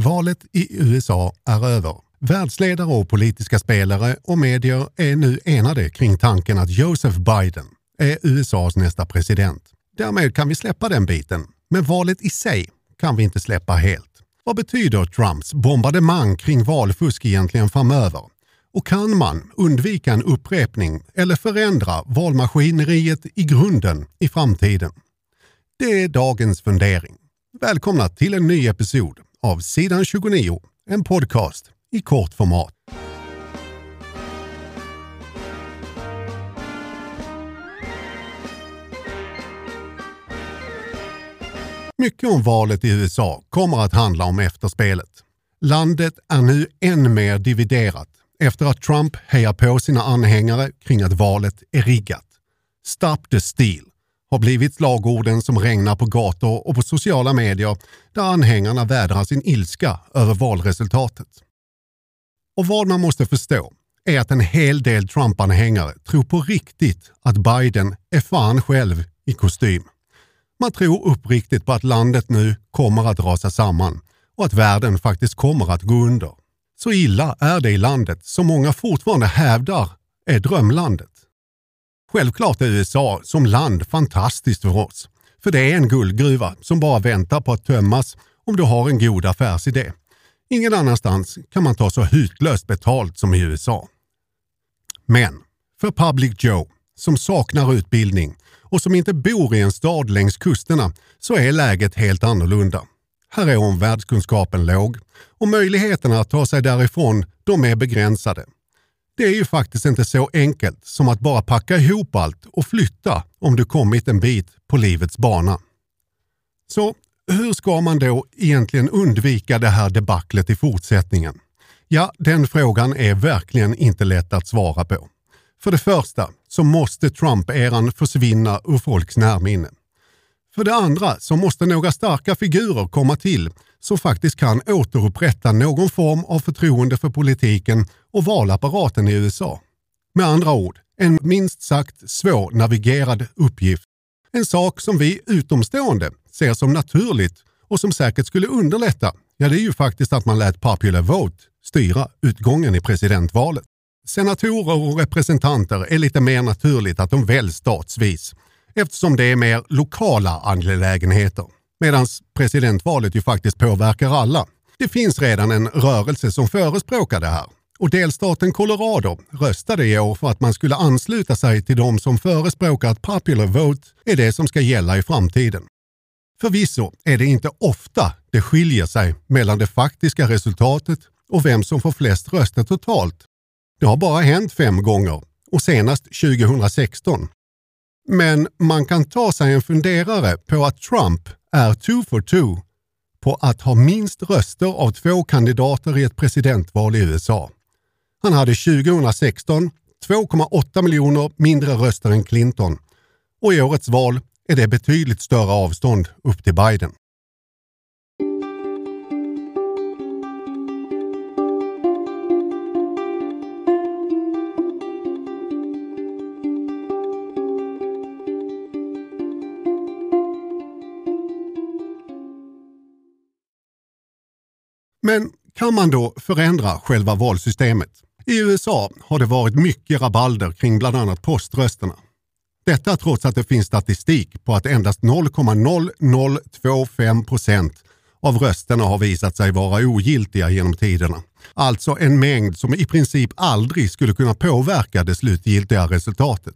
Valet i USA är över. Världsledare och politiska spelare och medier är nu enade kring tanken att Joseph Biden är USAs nästa president. Därmed kan vi släppa den biten, men valet i sig kan vi inte släppa helt. Vad betyder Trumps bombardemang kring valfusk egentligen framöver? Och kan man undvika en upprepning eller förändra valmaskineriet i grunden i framtiden? Det är dagens fundering. Välkomna till en ny episod av Sidan 29, en podcast i kort format. Mycket om valet i USA kommer att handla om efterspelet. Landet är nu än mer dividerat efter att Trump hejar på sina anhängare kring att valet är riggat. Stop the steal har blivit slagorden som regnar på gator och på sociala medier där anhängarna vädrar sin ilska över valresultatet. Och vad man måste förstå är att en hel del Trump-anhängare tror på riktigt att Biden är fan själv i kostym. Man tror uppriktigt på att landet nu kommer att rasa samman och att världen faktiskt kommer att gå under. Så illa är det i landet som många fortfarande hävdar är drömlandet. Självklart är USA som land fantastiskt för oss. För det är en guldgruva som bara väntar på att tömmas om du har en god affärsidé. Ingen annanstans kan man ta så hutlöst betalt som i USA. Men för Public Joe, som saknar utbildning och som inte bor i en stad längs kusterna, så är läget helt annorlunda. Här är omvärldskunskapen låg och möjligheterna att ta sig därifrån de är begränsade. Det är ju faktiskt inte så enkelt som att bara packa ihop allt och flytta om du kommit en bit på livets bana. Så hur ska man då egentligen undvika det här debaclet i fortsättningen? Ja, den frågan är verkligen inte lätt att svara på. För det första så måste Trump-eran försvinna ur folks närminne. För det andra så måste några starka figurer komma till som faktiskt kan återupprätta någon form av förtroende för politiken och valapparaten i USA. Med andra ord, en minst sagt svårnavigerad uppgift. En sak som vi utomstående ser som naturligt och som säkert skulle underlätta, ja det är ju faktiskt att man lät popular vote styra utgången i presidentvalet. Senatorer och representanter är lite mer naturligt att de väljs statsvis eftersom det är mer lokala angelägenheter. Medan presidentvalet ju faktiskt påverkar alla. Det finns redan en rörelse som förespråkar det här och delstaten Colorado röstade i år för att man skulle ansluta sig till de som förespråkar att popular vote är det som ska gälla i framtiden. Förvisso är det inte ofta det skiljer sig mellan det faktiska resultatet och vem som får flest röster totalt. Det har bara hänt fem gånger och senast 2016. Men man kan ta sig en funderare på att Trump är two for two på att ha minst röster av två kandidater i ett presidentval i USA. Han hade 2016 2,8 miljoner mindre röster än Clinton och i årets val är det betydligt större avstånd upp till Biden. Men kan man då förändra själva valsystemet? I USA har det varit mycket rabalder kring bland annat poströsterna. Detta trots att det finns statistik på att endast 0,0025 procent av rösterna har visat sig vara ogiltiga genom tiderna. Alltså en mängd som i princip aldrig skulle kunna påverka det slutgiltiga resultatet.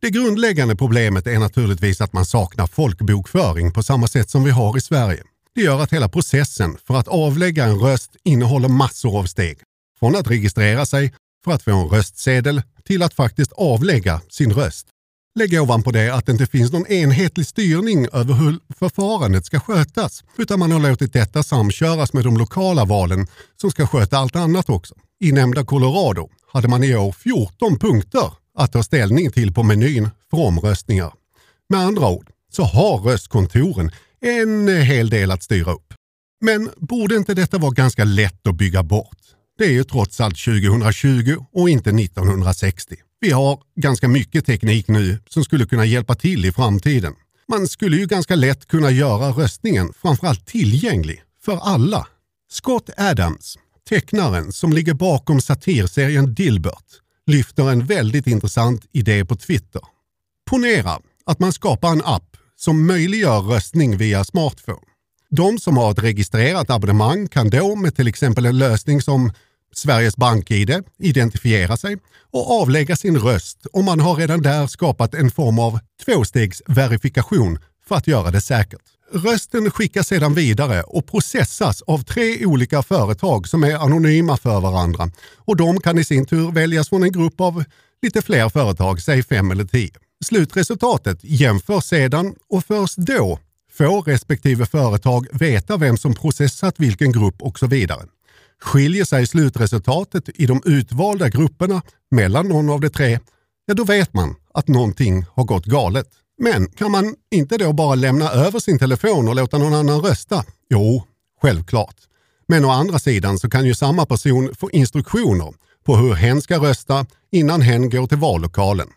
Det grundläggande problemet är naturligtvis att man saknar folkbokföring på samma sätt som vi har i Sverige. Det gör att hela processen för att avlägga en röst innehåller massor av steg. Från att registrera sig för att få en röstsedel till att faktiskt avlägga sin röst. Lägg ovanpå det att det inte finns någon enhetlig styrning över hur förfarandet ska skötas, utan man har låtit detta samköras med de lokala valen som ska sköta allt annat också. I nämnda Colorado hade man i år 14 punkter att ta ställning till på menyn för omröstningar. Med andra ord så har röstkontoren en hel del att styra upp. Men borde inte detta vara ganska lätt att bygga bort? Det är ju trots allt 2020 och inte 1960. Vi har ganska mycket teknik nu som skulle kunna hjälpa till i framtiden. Man skulle ju ganska lätt kunna göra röstningen framförallt tillgänglig för alla. Scott Adams, tecknaren som ligger bakom satirserien Dilbert, lyfter en väldigt intressant idé på Twitter. Ponera att man skapar en app som möjliggör röstning via smartphone. De som har ett registrerat abonnemang kan då med till exempel en lösning som Sveriges BankID identifiera sig och avlägga sin röst och man har redan där skapat en form av tvåstegsverifikation för att göra det säkert. Rösten skickas sedan vidare och processas av tre olika företag som är anonyma för varandra och de kan i sin tur väljas från en grupp av lite fler företag, säg fem eller tio. Slutresultatet jämförs sedan och först då får respektive företag veta vem som processat vilken grupp och så vidare. Skiljer sig slutresultatet i de utvalda grupperna mellan någon av de tre, ja då vet man att någonting har gått galet. Men kan man inte då bara lämna över sin telefon och låta någon annan rösta? Jo, självklart. Men å andra sidan så kan ju samma person få instruktioner på hur hen ska rösta innan hen går till vallokalen.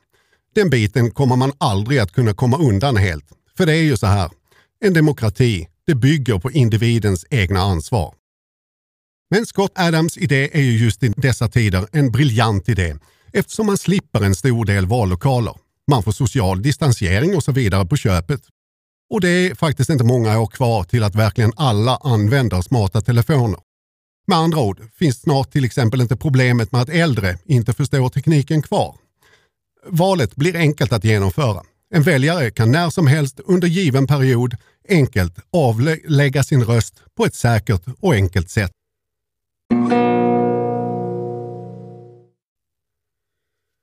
Den biten kommer man aldrig att kunna komma undan helt. För det är ju så här, en demokrati, det bygger på individens egna ansvar. Men Scott Adams idé är ju just i dessa tider en briljant idé eftersom man slipper en stor del vallokaler. Man får social distansering och så vidare på köpet. Och det är faktiskt inte många år kvar till att verkligen alla använder smarta telefoner. Med andra ord finns snart till exempel inte problemet med att äldre inte förstår tekniken kvar. Valet blir enkelt att genomföra. En väljare kan när som helst under given period enkelt avlägga sin röst på ett säkert och enkelt sätt.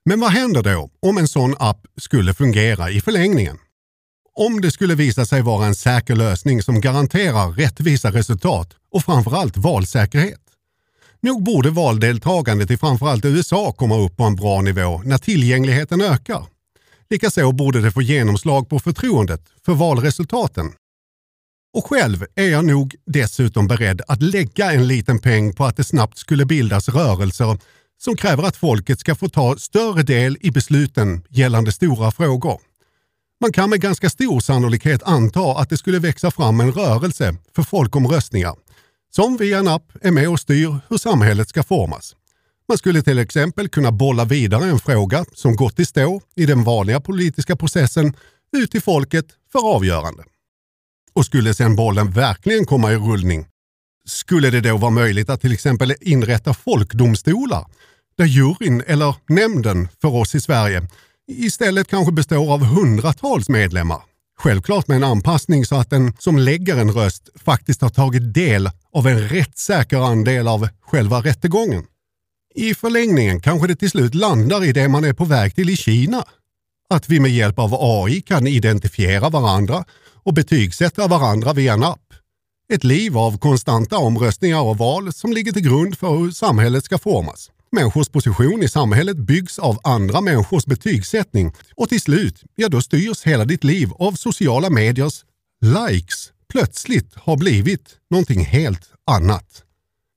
Men vad händer då om en sån app skulle fungera i förlängningen? Om det skulle visa sig vara en säker lösning som garanterar rättvisa resultat och framförallt valsäkerhet. Nog borde valdeltagandet i framförallt USA komma upp på en bra nivå när tillgängligheten ökar. Likaså borde det få genomslag på förtroendet för valresultaten. Och själv är jag nog dessutom beredd att lägga en liten peng på att det snabbt skulle bildas rörelser som kräver att folket ska få ta större del i besluten gällande stora frågor. Man kan med ganska stor sannolikhet anta att det skulle växa fram en rörelse för folkomröstningar som via en app är med och styr hur samhället ska formas. Man skulle till exempel kunna bolla vidare en fråga som gått i stå i den vanliga politiska processen ut till folket för avgörande. Och skulle sedan bollen verkligen komma i rullning, skulle det då vara möjligt att till exempel inrätta folkdomstolar där juryn eller nämnden för oss i Sverige istället kanske består av hundratals medlemmar. Självklart med en anpassning så att den som lägger en röst faktiskt har tagit del av en rättssäker andel av själva rättegången. I förlängningen kanske det till slut landar i det man är på väg till i Kina. Att vi med hjälp av AI kan identifiera varandra och betygsätta varandra via en app. Ett liv av konstanta omröstningar och val som ligger till grund för hur samhället ska formas. Människors position i samhället byggs av andra människors betygssättning och till slut, ja då styrs hela ditt liv av sociala mediers likes plötsligt har blivit någonting helt annat.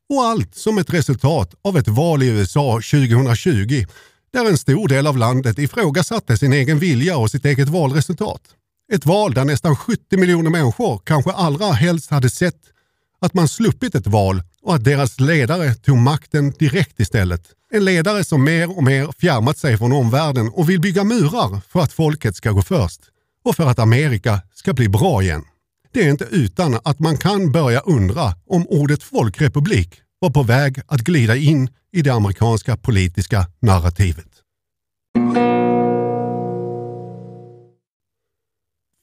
Och allt som ett resultat av ett val i USA 2020 där en stor del av landet ifrågasatte sin egen vilja och sitt eget valresultat. Ett val där nästan 70 miljoner människor kanske allra helst hade sett att man sluppit ett val och att deras ledare tog makten direkt istället. En ledare som mer och mer fjärmat sig från omvärlden och vill bygga murar för att folket ska gå först och för att Amerika ska bli bra igen. Det är inte utan att man kan börja undra om ordet folkrepublik var på väg att glida in i det amerikanska politiska narrativet.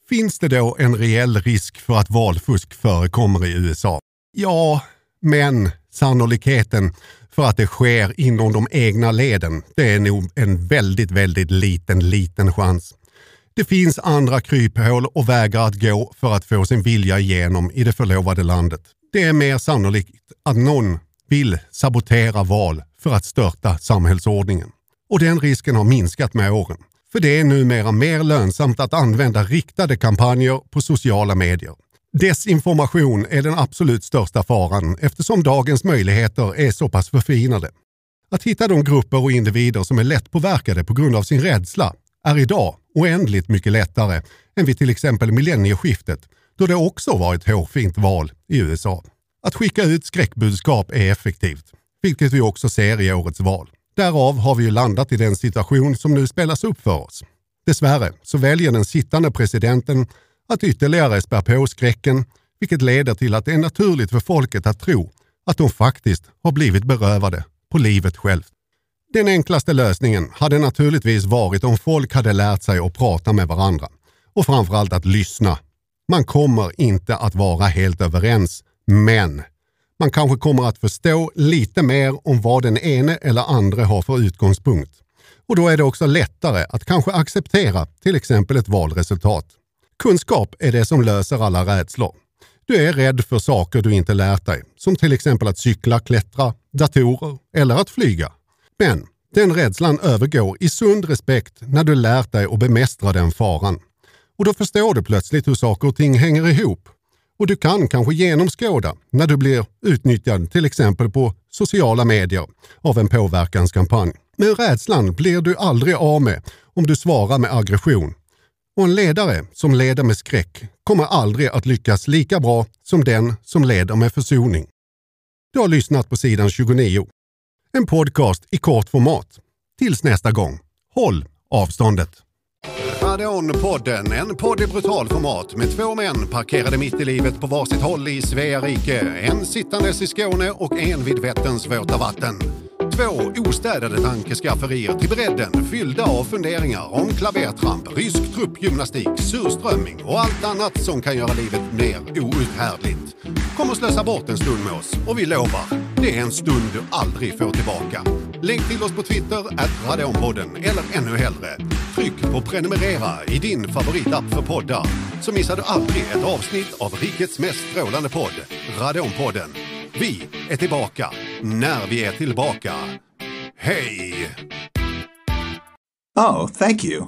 Finns det då en reell risk för att valfusk förekommer i USA? Ja, men sannolikheten för att det sker inom de egna leden, det är nog en väldigt, väldigt liten, liten chans. Det finns andra kryphål och vägar att gå för att få sin vilja igenom i det förlovade landet. Det är mer sannolikt att någon vill sabotera val för att störta samhällsordningen. Och den risken har minskat med åren. För det är numera mer lönsamt att använda riktade kampanjer på sociala medier. Desinformation är den absolut största faran eftersom dagens möjligheter är så pass förfinade. Att hitta de grupper och individer som är lättpåverkade på grund av sin rädsla är idag oändligt mycket lättare än vid till exempel millennieskiftet då det också var ett hårfint val i USA. Att skicka ut skräckbudskap är effektivt, vilket vi också ser i årets val. Därav har vi ju landat i den situation som nu spelas upp för oss. Dessvärre så väljer den sittande presidenten att ytterligare spär på skräcken, vilket leder till att det är naturligt för folket att tro att de faktiskt har blivit berövade på livet självt. Den enklaste lösningen hade naturligtvis varit om folk hade lärt sig att prata med varandra och framförallt att lyssna. Man kommer inte att vara helt överens, men man kanske kommer att förstå lite mer om vad den ene eller andra har för utgångspunkt. Och då är det också lättare att kanske acceptera till exempel ett valresultat. Kunskap är det som löser alla rädslor. Du är rädd för saker du inte lärt dig, som till exempel att cykla, klättra, datorer eller att flyga. Men den rädslan övergår i sund respekt när du lärt dig att bemästra den faran. Och då förstår du plötsligt hur saker och ting hänger ihop. Och du kan kanske genomskåda när du blir utnyttjad till exempel på sociala medier av en påverkanskampanj. Men rädslan blir du aldrig av med om du svarar med aggression. Och en ledare som leder med skräck kommer aldrig att lyckas lika bra som den som leder med försoning. Du har lyssnat på sidan 29. En podcast i kort format. Tills nästa gång, håll avståndet. Radonpodden, en podd i brutalformat med två män parkerade mitt i livet på varsitt håll i Svea rike. En sittandes i Skåne och en vid Vätterns våta vatten. Två ostädade tankeskafferier till bredden fyllda av funderingar om klavertramp, rysk truppgymnastik, surströmming och allt annat som kan göra livet mer outhärdligt. Kom och slösa bort en stund med oss och vi lovar, det är en stund du aldrig får tillbaka. Länk till oss på Twitter, att Radionpodden eller ännu hellre. Tryck på prenumerera i din favoritapp för poddar så missar du aldrig ett avsnitt av rikets mest strålande podd, Radionpodden. Vi är tillbaka när vi är tillbaka. Hej! Oh, thank you.